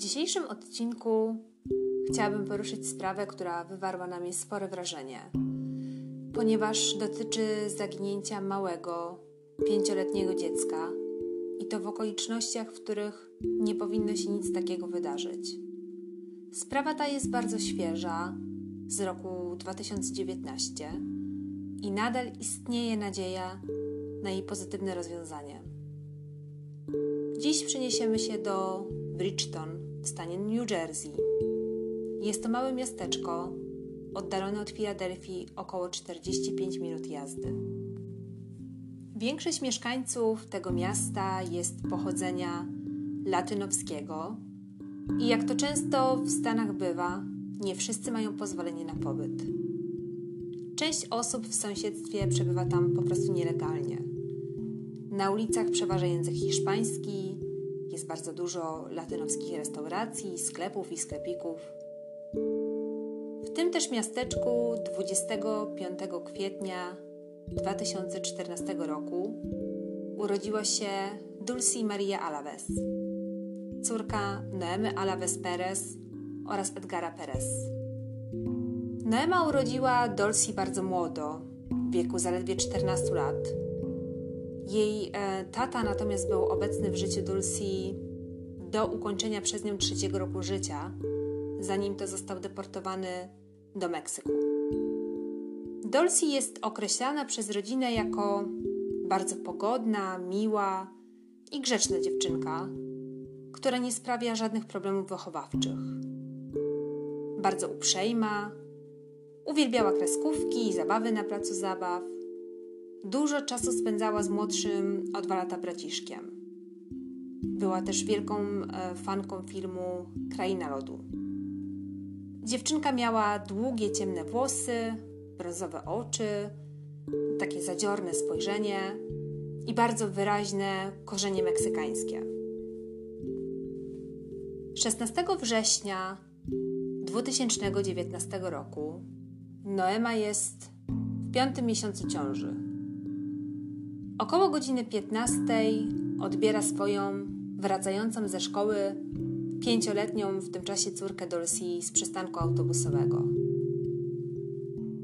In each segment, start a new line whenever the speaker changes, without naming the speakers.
dzisiejszym odcinku chciałabym poruszyć sprawę, która wywarła na mnie spore wrażenie, ponieważ dotyczy zaginięcia małego, pięcioletniego dziecka i to w okolicznościach, w których nie powinno się nic takiego wydarzyć. Sprawa ta jest bardzo świeża, z roku 2019 i nadal istnieje nadzieja na jej pozytywne rozwiązanie. Dziś przeniesiemy się do Bridgeton w stanie New Jersey. Jest to małe miasteczko oddalone od Filadelfii około 45 minut jazdy. Większość mieszkańców tego miasta jest pochodzenia latynowskiego i jak to często w Stanach bywa, nie wszyscy mają pozwolenie na pobyt. Część osób w sąsiedztwie przebywa tam po prostu nielegalnie. Na ulicach przeważa język hiszpański, jest bardzo dużo latynoskich restauracji, sklepów i sklepików. W tym też miasteczku 25 kwietnia 2014 roku urodziła się Dulce Maria Alaves, córka Noemy Alaves Perez oraz Edgara Perez. Noema urodziła Dulce bardzo młodo, w wieku zaledwie 14 lat jej e, tata natomiast był obecny w życiu Dulcie do ukończenia przez nią trzeciego roku życia, zanim to został deportowany do Meksyku. Dulcie jest określana przez rodzinę jako bardzo pogodna, miła i grzeczna dziewczynka, która nie sprawia żadnych problemów wychowawczych. Bardzo uprzejma, uwielbiała kreskówki i zabawy na placu zabaw Dużo czasu spędzała z młodszym o dwa lata braciszkiem. Była też wielką e, fanką filmu Kraina Lodu. Dziewczynka miała długie, ciemne włosy, brązowe oczy, takie zadziorne spojrzenie i bardzo wyraźne korzenie meksykańskie. 16 września 2019 roku Noema jest w piątym miesiącu ciąży. Około godziny 15 odbiera swoją wracającą ze szkoły pięcioletnią w tym czasie córkę Dulcie z przystanku autobusowego.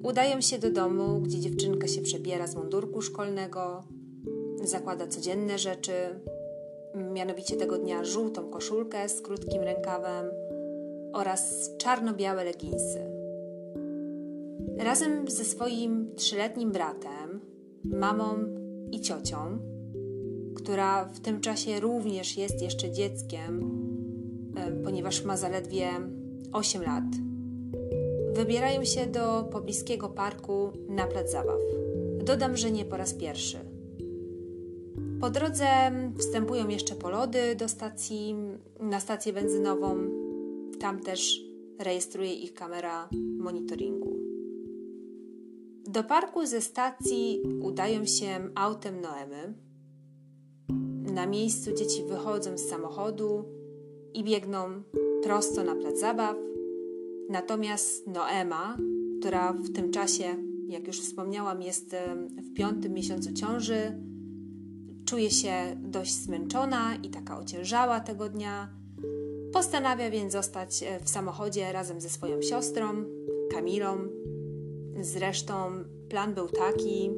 Udają się do domu, gdzie dziewczynka się przebiera z mundurku szkolnego, zakłada codzienne rzeczy, mianowicie tego dnia żółtą koszulkę z krótkim rękawem oraz czarno-białe leginsy. Razem ze swoim trzyletnim bratem, mamą i ciocią, która w tym czasie również jest jeszcze dzieckiem, e, ponieważ ma zaledwie 8 lat, wybierają się do pobliskiego parku na plac zabaw. Dodam, że nie po raz pierwszy. Po drodze wstępują jeszcze po lody do stacji, na stację benzynową. Tam też rejestruje ich kamera monitoringu. Do parku ze stacji udają się autem Noemy. Na miejscu dzieci wychodzą z samochodu i biegną prosto na plac zabaw. Natomiast Noema, która w tym czasie, jak już wspomniałam, jest w piątym miesiącu ciąży, czuje się dość zmęczona i taka ociężała tego dnia. Postanawia więc zostać e, w samochodzie razem ze swoją siostrą, Kamilą, Zresztą plan był taki,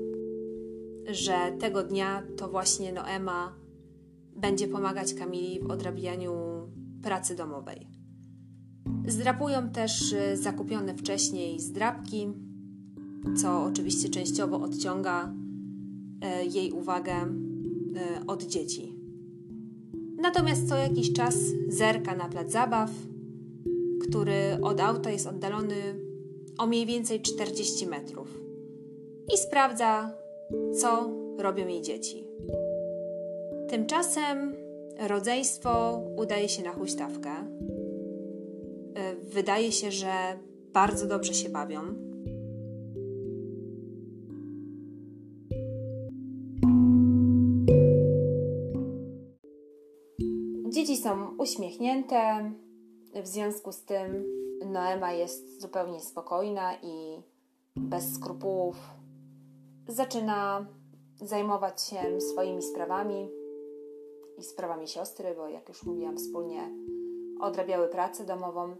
że tego dnia to właśnie Noema będzie pomagać Kamili w odrabianiu pracy domowej. Zdrapują też y, zakupione wcześniej zdrapki, co oczywiście częściowo odciąga y, jej uwagę y, od dzieci. Natomiast co jakiś czas zerka na plac zabaw, który od auta jest oddalony o mniej więcej 40 metrów i sprawdza, co robią jej dzieci. Tymczasem rodzeństwo udaje się na huśtawkę. E, wydaje się, że bardzo dobrze się bawią. Dzieci są uśmiechnięte, w związku z tym Noema jest zupełnie spokojna i bez skrupułów zaczyna zajmować się swoimi sprawami i sprawami siostry, bo jak już mówiłam, wspólnie odrabiały pracę domową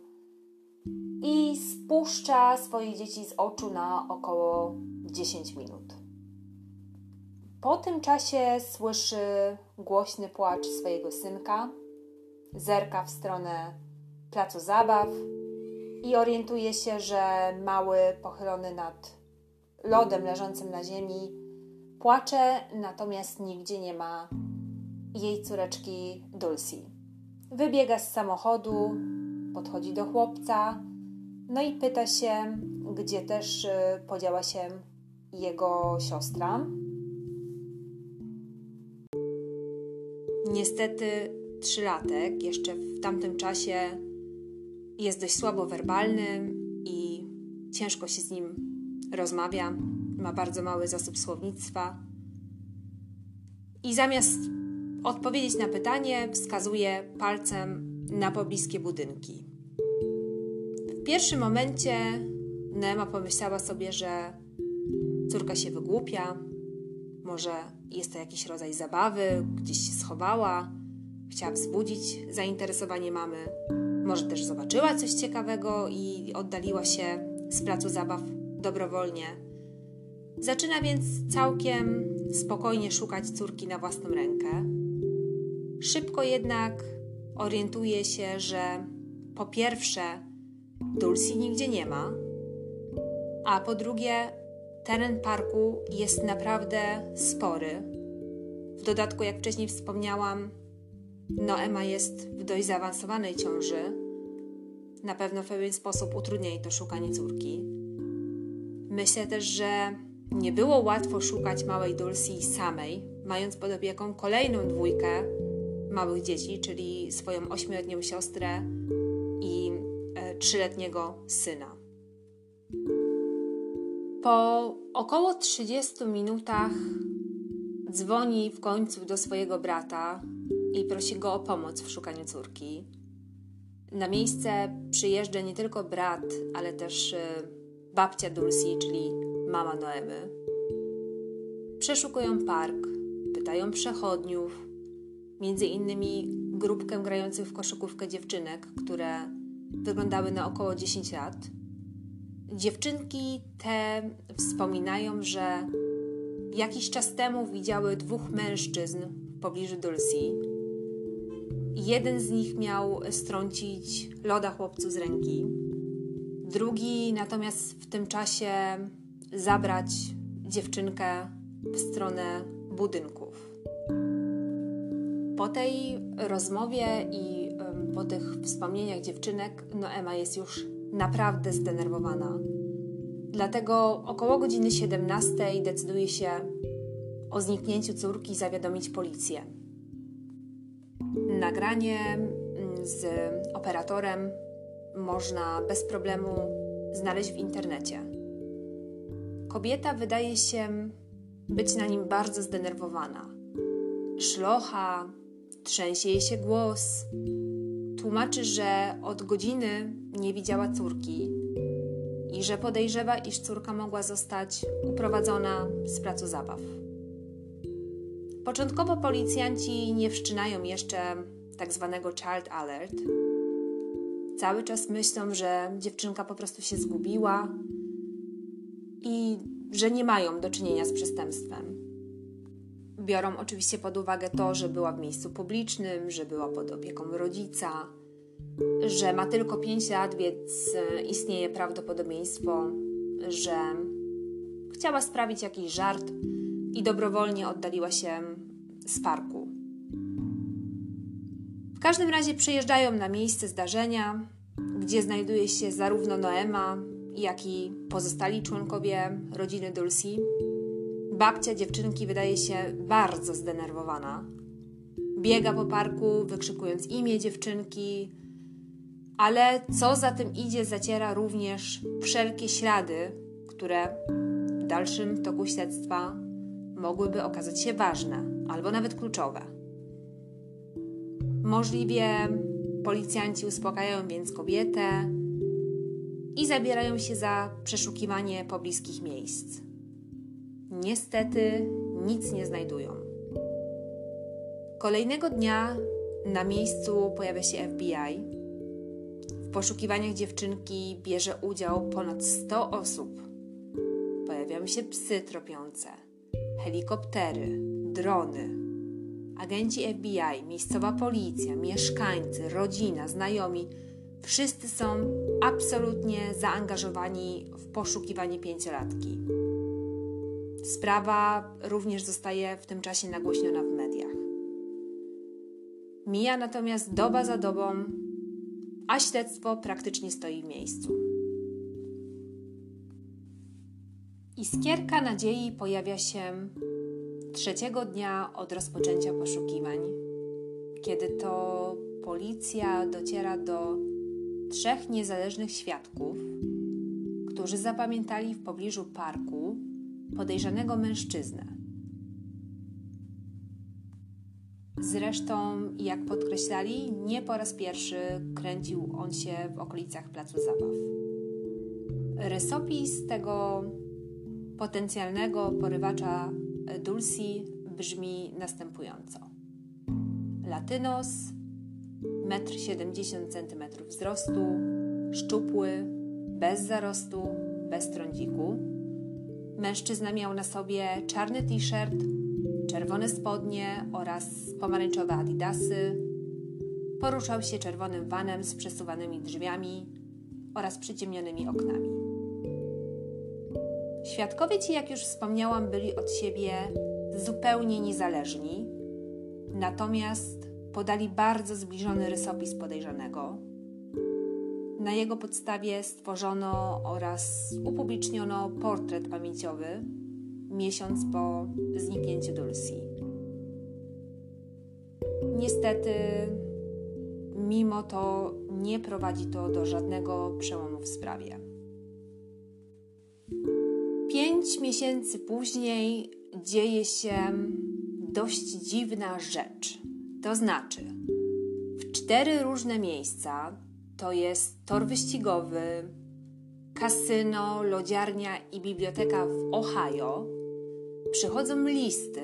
i spuszcza swoje dzieci z oczu na około 10 minut. Po tym czasie słyszy głośny płacz swojego synka, zerka w stronę placu zabaw i orientuje się, że mały, pochylony nad lodem leżącym na ziemi, płacze, natomiast nigdzie nie ma jej córeczki Dulcie. Wybiega z samochodu, podchodzi do chłopca, no i pyta się, gdzie też y, podziała się jego siostra. Niestety trzylatek jeszcze w tamtym czasie jest dość słabo werbalny i ciężko się z nim rozmawia. Ma bardzo mały zasób słownictwa. I zamiast odpowiedzieć na pytanie, wskazuje palcem na pobliskie budynki. W pierwszym momencie Neema pomyślała sobie, że córka się wygłupia, może jest to jakiś rodzaj zabawy, gdzieś się schowała, chciała wzbudzić zainteresowanie mamy, może też zobaczyła coś ciekawego i oddaliła się z placu zabaw dobrowolnie. Zaczyna więc całkiem spokojnie szukać córki na własną rękę. Szybko jednak orientuje się, że po pierwsze Dulcie nigdzie nie ma, a po drugie teren parku jest naprawdę spory. W dodatku, jak wcześniej wspomniałam, Noema jest w dość zaawansowanej ciąży. Na pewno w pewien sposób utrudnia jej to szukanie córki. Myślę też, że nie było łatwo szukać małej Dulcie samej, mając pod opieką kolejną dwójkę małych dzieci, czyli swoją ośmioletnią siostrę i e, trzyletniego syna. Po około 30 minutach dzwoni w końcu do swojego brata i prosi go o pomoc w szukaniu córki. Na miejsce przyjeżdża nie tylko brat, ale też e, babcia Dulcie, czyli mama Noemy. Przeszukują park, pytają przechodniów, między innymi grupkę grających w koszykówkę dziewczynek, które wyglądały na około 10 lat. Dziewczynki te wspominają, że jakiś czas temu widziały dwóch mężczyzn w pobliżu Dulcie. Jeden z nich miał strącić loda chłopcu z ręki, drugi natomiast w tym czasie zabrać dziewczynkę w stronę budynków. Po tej rozmowie i po tych wspomnieniach dziewczynek, no Emma jest już naprawdę zdenerwowana. Dlatego około godziny 17 decyduje się o zniknięciu córki zawiadomić policję. Nagranie mm, z operatorem można bez problemu znaleźć w internecie. Kobieta wydaje się być na nim bardzo zdenerwowana. Szlocha, trzęsie jej się głos. Tłumaczy, że od godziny nie widziała córki i że podejrzewa, iż córka mogła zostać uprowadzona z placu zabaw. Początkowo policjanci nie wszczynają jeszcze tak zwanego child alert. Cały czas myślą, że dziewczynka po prostu się zgubiła i że nie mają do czynienia z przestępstwem biorą oczywiście pod uwagę to, że była w miejscu publicznym, że była pod opieką rodzica, że ma tylko 5 lat, więc istnieje prawdopodobieństwo, że chciała sprawić jakiś żart i dobrowolnie oddaliła się z parku. W każdym razie przyjeżdżają na miejsce zdarzenia, gdzie znajduje się zarówno Noema, jak i pozostali członkowie rodziny Dulcie. Babcia dziewczynki wydaje się bardzo zdenerwowana. Biega po parku, wykrzykując imię dziewczynki, ale co za tym idzie, zaciera również wszelkie ślady, które w dalszym toku śledztwa mogłyby okazać się ważne albo nawet kluczowe. Możliwie policjanci uspokajają więc kobietę i zabierają się za przeszukiwanie pobliskich miejsc niestety nic nie znajdują. Kolejnego dnia na miejscu pojawia się FBI W poszukiwaniach dziewczynki bierze udział ponad 100 osób. Pojawiają się psy tropiące, helikoptery, drony, agenci FBI, miejscowa policja, mieszkańcy, rodzina, znajomi. Wszyscy są absolutnie zaangażowani w poszukiwanie pięciolatki. Sprawa również zostaje w tym czasie nagłośniona w mediach. Mija natomiast doba za dobą, a śledztwo praktycznie stoi w miejscu. Iskierka nadziei pojawia się trzeciego dnia od rozpoczęcia poszukiwań, kiedy to policja dociera do trzech niezależnych świadków, którzy zapamiętali w pobliżu parku podejrzanego mężczyznę. Zresztą, jak podkreślali, nie po raz pierwszy kręcił on się w okolicach placu zabaw. Rysopis tego potencjalnego porywacza Dulci brzmi następująco: Latynos, 1,70 cm wzrostu, szczupły, bez zarostu, bez trądziku. Mężczyzna miał na sobie czarny t-shirt, czerwone spodnie oraz pomarańczowe adidasy. Poruszał się czerwonym vanem z przesuwanymi drzwiami oraz przyciemnionymi oknami. Świadkowie ci, jak już wspomniałam, byli od siebie zupełnie niezależni, natomiast podali bardzo zbliżony rysopis podejrzanego. Na jego podstawie stworzono oraz upubliczniono portret pamięciowy miesiąc po zniknięciu Dulcji. Niestety, mimo to nie prowadzi to do żadnego przełomu w sprawie. Pięć miesięcy później dzieje się dość dziwna rzecz. To znaczy, w cztery różne miejsca to jest tor wyścigowy, kasyno, lodziarnia i biblioteka w Ohio przychodzą listy,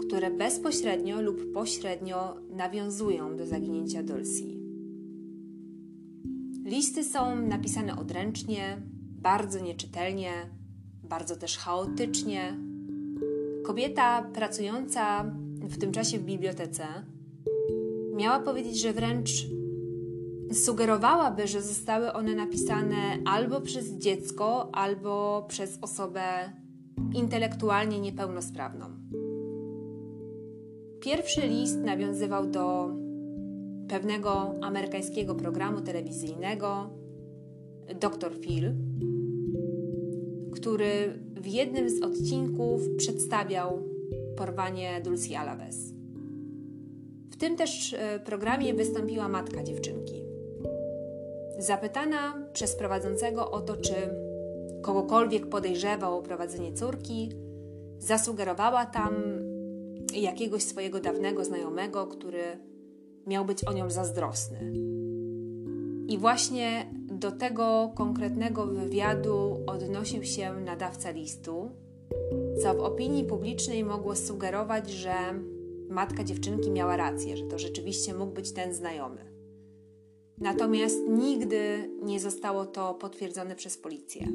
które bezpośrednio lub pośrednio nawiązują do zaginięcia Dulcji. Listy są napisane odręcznie, bardzo nieczytelnie, bardzo też chaotycznie. Kobieta pracująca w tym czasie w bibliotece miała powiedzieć, że wręcz sugerowałaby, że zostały one napisane albo przez dziecko, albo przez osobę intelektualnie niepełnosprawną. Pierwszy list nawiązywał do pewnego amerykańskiego programu telewizyjnego Dr. Phil, który w jednym z odcinków przedstawiał porwanie Dulcji Alaves. W tym też e, programie wystąpiła matka dziewczynki. Zapytana przez prowadzącego o to, czy kogokolwiek podejrzewał o prowadzenie córki, zasugerowała tam jakiegoś swojego dawnego znajomego, który miał być o nią zazdrosny. I właśnie do tego konkretnego wywiadu odnosił się nadawca listu, co w opinii publicznej mogło sugerować, że matka dziewczynki miała rację, że to rzeczywiście mógł być ten znajomy. Natomiast nigdy nie zostało to potwierdzone przez policję.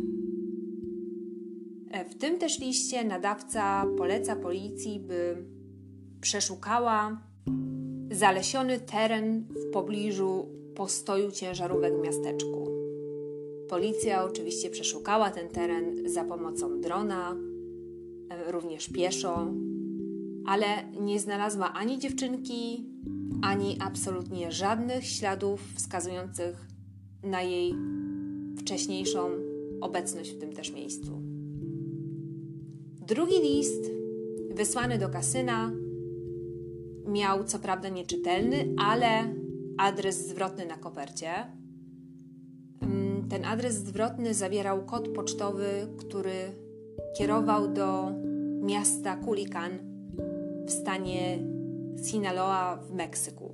E, w tym też liście nadawca poleca policji, by przeszukała zalesiony teren w pobliżu postoju ciężarówek w miasteczku. Policja oczywiście przeszukała ten teren za pomocą drona, e, również pieszo, ale nie znalazła ani dziewczynki, ani absolutnie żadnych śladów wskazujących na jej wcześniejszą obecność w tym też miejscu. Drugi list, wysłany do kasyna, miał co prawda nieczytelny, ale adres zwrotny na kopercie. Ten adres zwrotny zawierał kod pocztowy, który kierował do miasta Culican w stanie Sinaloa w Meksyku.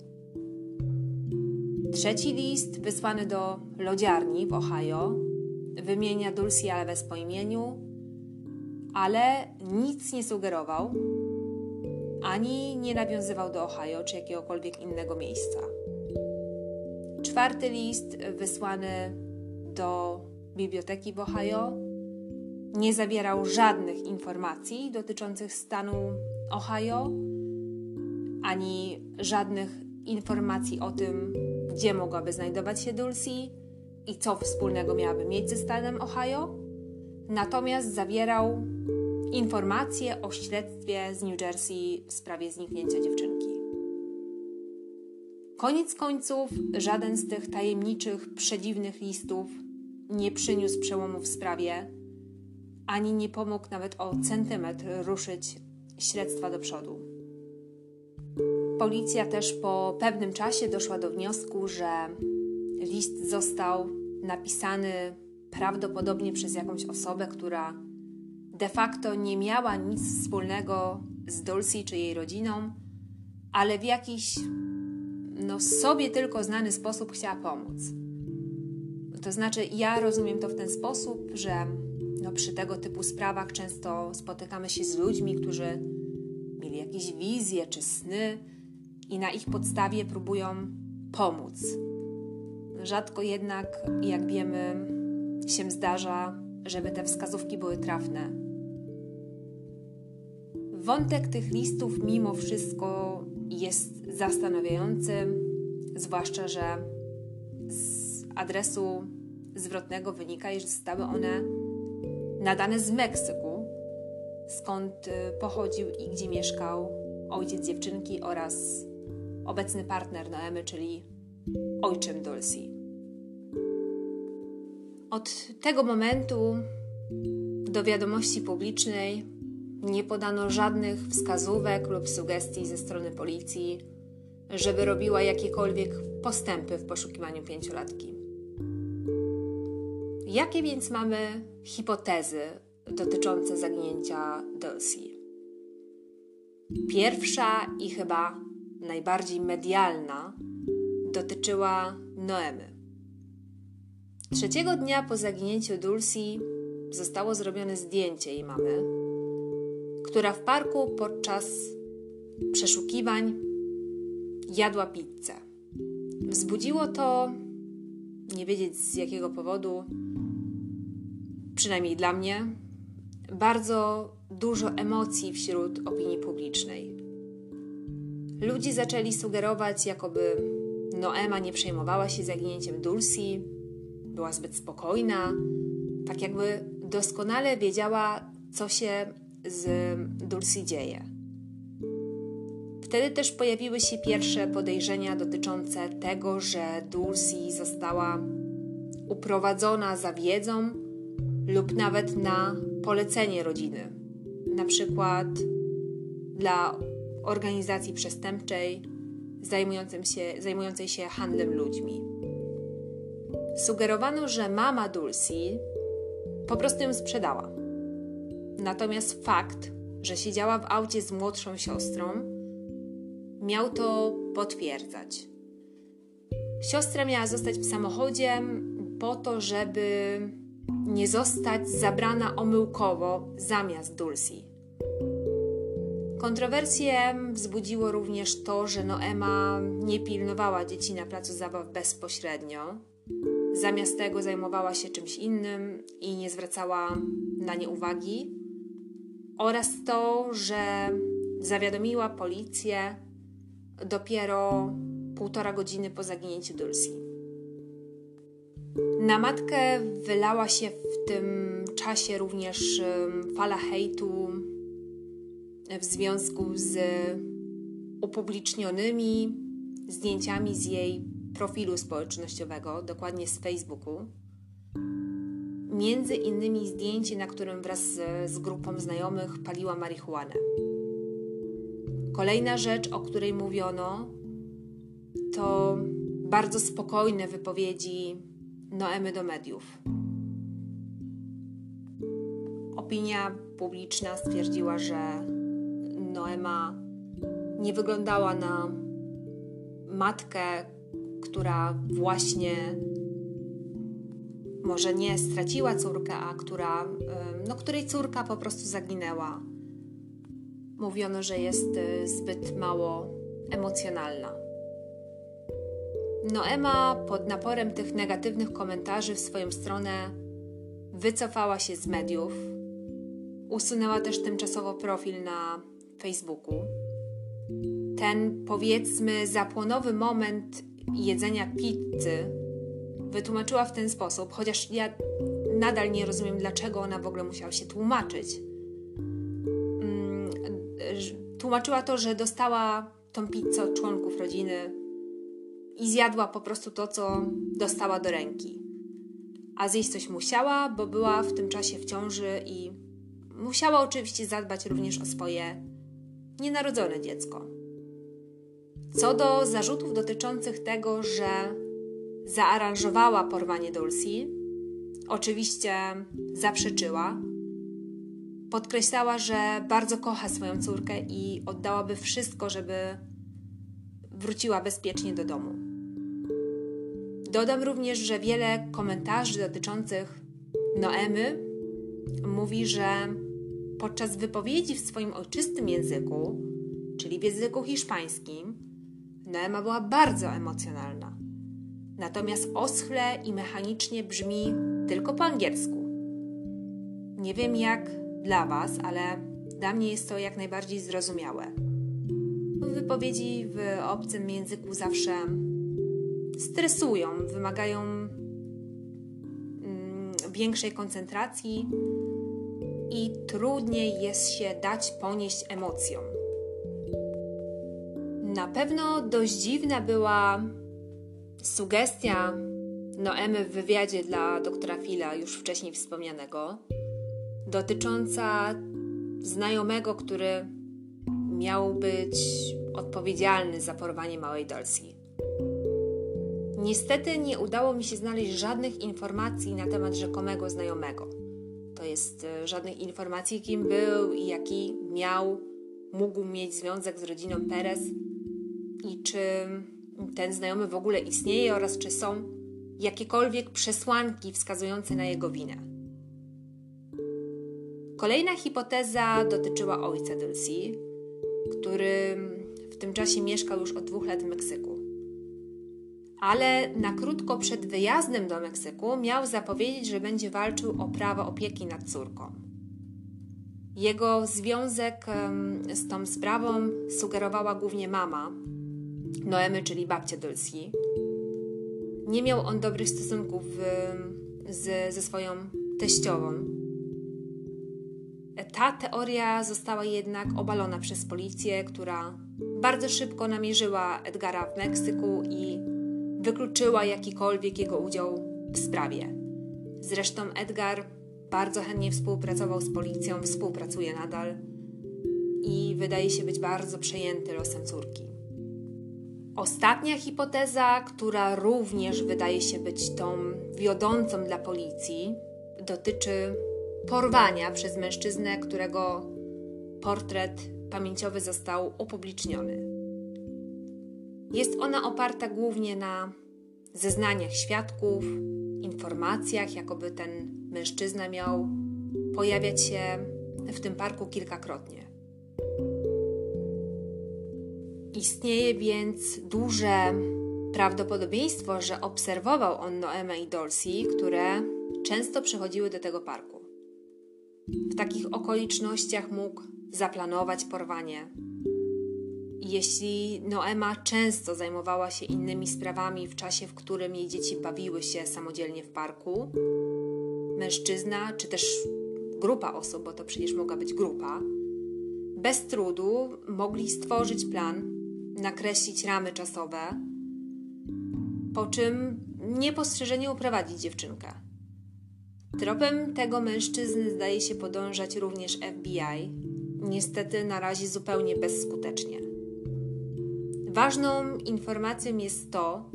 Trzeci list, wysłany do lodziarni w Ohio, wymienia Dulcie Alves po imieniu, ale nic nie sugerował, ani nie nawiązywał do Ohio czy jakiegokolwiek innego miejsca. Czwarty list wysłany do biblioteki w Ohio nie zawierał żadnych informacji dotyczących stanu Ohio, ani żadnych informacji o tym, gdzie mogłaby znajdować się Dulcie i co wspólnego miałaby mieć ze stanem Ohio. Natomiast zawierał informacje o śledztwie z New Jersey w sprawie zniknięcia dziewczynki. Koniec końców, żaden z tych tajemniczych, przedziwnych listów nie przyniósł przełomu w sprawie, ani nie pomógł nawet o centymetr ruszyć śledztwa do przodu. Policja też po pewnym czasie doszła do wniosku, że list został napisany prawdopodobnie przez jakąś osobę, która de facto nie miała nic wspólnego z Dulcie czy jej rodziną, ale w jakiś no, sobie tylko znany sposób chciała pomóc. To znaczy, ja rozumiem to w ten sposób, że no, przy tego typu sprawach często spotykamy się z ludźmi, którzy mieli jakieś wizje czy sny i na ich podstawie próbują pomóc. Rzadko jednak, jak wiemy, się zdarza, żeby te wskazówki były trafne. Wątek tych listów, mimo wszystko, jest zastanawiający, zwłaszcza, że adresu zwrotnego wynika, że zostały one nadane z Meksyku, skąd y, pochodził i gdzie mieszkał ojciec dziewczynki oraz obecny partner Noemy, czyli ojczym Dulcie. Od tego momentu do wiadomości publicznej nie podano żadnych wskazówek lub sugestii ze strony policji, żeby robiła jakiekolwiek postępy w poszukiwaniu pięciolatki. Jakie więc mamy hipotezy dotyczące zaginięcia Dulcie? Pierwsza i chyba najbardziej medialna dotyczyła Noemy. Trzeciego dnia po zaginięciu Dulcie zostało zrobione zdjęcie jej mamy, która w parku podczas przeszukiwań jadła pizzę. Wzbudziło to, nie wiedzieć z jakiego powodu, przynajmniej dla mnie, bardzo dużo emocji wśród opinii publicznej. Ludzie zaczęli sugerować, jakoby Noema nie przejmowała się zaginięciem Dulcie, była zbyt spokojna, tak jakby doskonale wiedziała, co się z Dulcie dzieje. Wtedy też pojawiły się pierwsze podejrzenia dotyczące tego, że Dulcie została uprowadzona za wiedzą lub nawet na polecenie rodziny, na przykład dla organizacji przestępczej zajmującej się, zajmującej się handlem ludźmi. Sugerowano, że mama Dulcie po prostu ją sprzedała. Natomiast fakt, że siedziała w aucie z młodszą siostrą, miał to potwierdzać. Siostra miała zostać w samochodzie po to, żeby nie zostać zabrana omyłkowo zamiast Dulcie. Kontrowersje wzbudziło również to, że Noema nie pilnowała dzieci na placu zabaw bezpośrednio. Zamiast tego zajmowała się czymś innym i nie zwracała na nie uwagi. Oraz to, że zawiadomiła policję dopiero półtora godziny po zaginięciu Dulcie. Na matkę wylała się w tym czasie również fala hejtu w związku z upublicznionymi zdjęciami z jej profilu społecznościowego, dokładnie z Facebooku. Między innymi zdjęcie, na którym wraz z, grupą znajomych paliła marihuanę. Kolejna rzecz, o której mówiono, to bardzo spokojne wypowiedzi Noemy do mediów. Opinia publiczna stwierdziła, że Noema nie wyglądała na matkę, która właśnie może nie straciła córkę, a która, no, której córka po prostu zaginęła. Mówiono, że jest y, zbyt mało emocjonalna. Noema pod naporem tych negatywnych komentarzy w swoją stronę wycofała się z mediów. Usunęła też tymczasowo profil na Facebooku. Ten powiedzmy zapłonowy moment jedzenia pizzy wytłumaczyła w ten sposób, chociaż ja nadal nie rozumiem, dlaczego ona w ogóle musiała się tłumaczyć. Mm, tłumaczyła to, że dostała tą pizzę od członków rodziny i zjadła po prostu to, co dostała do ręki. A zjeść coś musiała, bo była w tym czasie w ciąży i musiała oczywiście zadbać również o swoje nienarodzone dziecko. Co do zarzutów dotyczących tego, że zaaranżowała porwanie Dulcie, oczywiście zaprzeczyła. Podkreślała, że bardzo kocha swoją córkę i oddałaby wszystko, żeby wróciła bezpiecznie do domu. Dodam również, że wiele komentarzy dotyczących Noemy mówi, że podczas wypowiedzi w swoim ojczystym języku, czyli w języku hiszpańskim, Noema była bardzo emocjonalna. Natomiast oschle i mechanicznie brzmi tylko po angielsku. Nie wiem jak dla Was, ale dla mnie jest to jak najbardziej zrozumiałe. Wypowiedzi w obcym języku zawsze stresują, wymagają mm, większej koncentracji i trudniej jest się dać ponieść emocjom. Na pewno dość dziwna była sugestia Noemy w wywiadzie dla doktora Fila, już wcześniej wspomnianego, dotycząca znajomego, który miał być odpowiedzialny za porwanie małej Dulcie. Niestety nie udało mi się znaleźć żadnych informacji na temat rzekomego znajomego. To jest e, żadnych informacji, kim był i jaki miał, mógł mieć związek z rodziną Perez i czy ten znajomy w ogóle istnieje oraz czy są jakiekolwiek przesłanki wskazujące na jego winę. Kolejna hipoteza dotyczyła ojca Dulcie, który w tym czasie mieszkał już od dwóch lat w Meksyku. Ale na krótko przed wyjazdem do Meksyku miał zapowiedzieć, że będzie walczył o prawo opieki nad córką. Jego związek z tą sprawą sugerowała głównie mama, Noemy, czyli babcia Dulcie. Nie miał on dobrych stosunków z, ze swoją teściową. Ta teoria została jednak obalona przez policję, która bardzo szybko namierzyła Edgara w Meksyku i wykluczyła jakikolwiek jego udział w sprawie. Zresztą Edgar bardzo chętnie współpracował z policją, współpracuje nadal i wydaje się być bardzo przejęty losem córki. Ostatnia hipoteza, która również wydaje się być tą wiodącą dla policji, dotyczy porwania przez mężczyznę, którego portret pamięciowy został upubliczniony. Jest ona oparta głównie na zeznaniach świadków, informacjach, jakoby ten mężczyzna miał pojawiać się w tym parku kilkakrotnie. Istnieje więc duże prawdopodobieństwo, że obserwował on Noemę i Dolcy, które często przychodziły do tego parku. W takich okolicznościach mógł zaplanować porwanie. Jeśli Noema często zajmowała się innymi sprawami w czasie, w którym jej dzieci bawiły się samodzielnie w parku, mężczyzna czy też grupa osób, bo to przecież mogła być grupa, bez trudu mogli stworzyć plan nakreślić ramy czasowe, po czym niepostrzeżenie uprowadzić dziewczynkę. Tropem tego mężczyzny zdaje się podążać również FBI, niestety na razie zupełnie bezskutecznie. Ważną informacją jest to,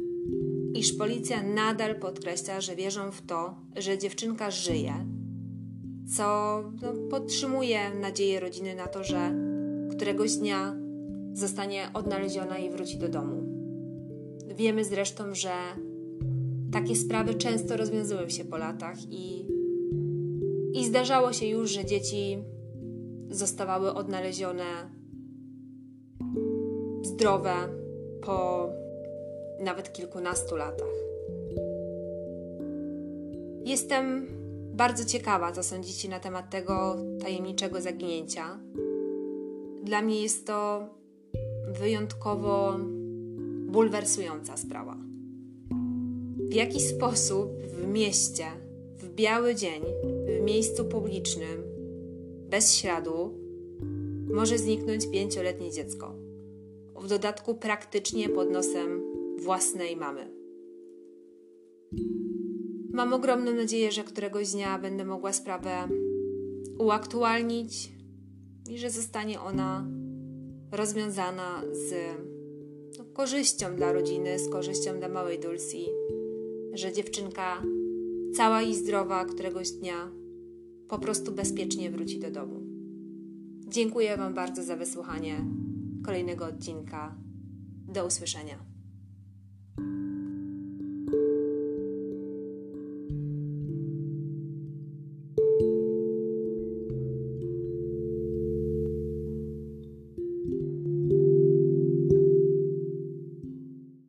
iż policja nadal podkreśla, że wierzą w to, że dziewczynka żyje, co no, podtrzymuje nadzieję rodziny na to, że któregoś dnia zostanie odnaleziona i wróci do domu. Wiemy zresztą, że takie sprawy często rozwiązują się po latach i, i zdarzało się już, że dzieci zostawały odnalezione zdrowe po nawet kilkunastu latach. Jestem bardzo ciekawa, co sądzicie na temat tego tajemniczego zaginięcia. Dla mnie jest to wyjątkowo bulwersująca sprawa. W jaki sposób w mieście, w biały dzień, w miejscu publicznym, bez śladu, może zniknąć pięcioletnie dziecko? W dodatku praktycznie pod nosem własnej mamy. Mam ogromną nadzieję, że któregoś dnia będę mogła sprawę uaktualnić i że zostanie ona rozwiązana z no, korzyścią dla rodziny, z korzyścią dla małej Dulcji, że dziewczynka cała i zdrowa któregoś dnia po prostu bezpiecznie wróci do domu. Dziękuję Wam bardzo za wysłuchanie kolejnego odcinka. Do usłyszenia.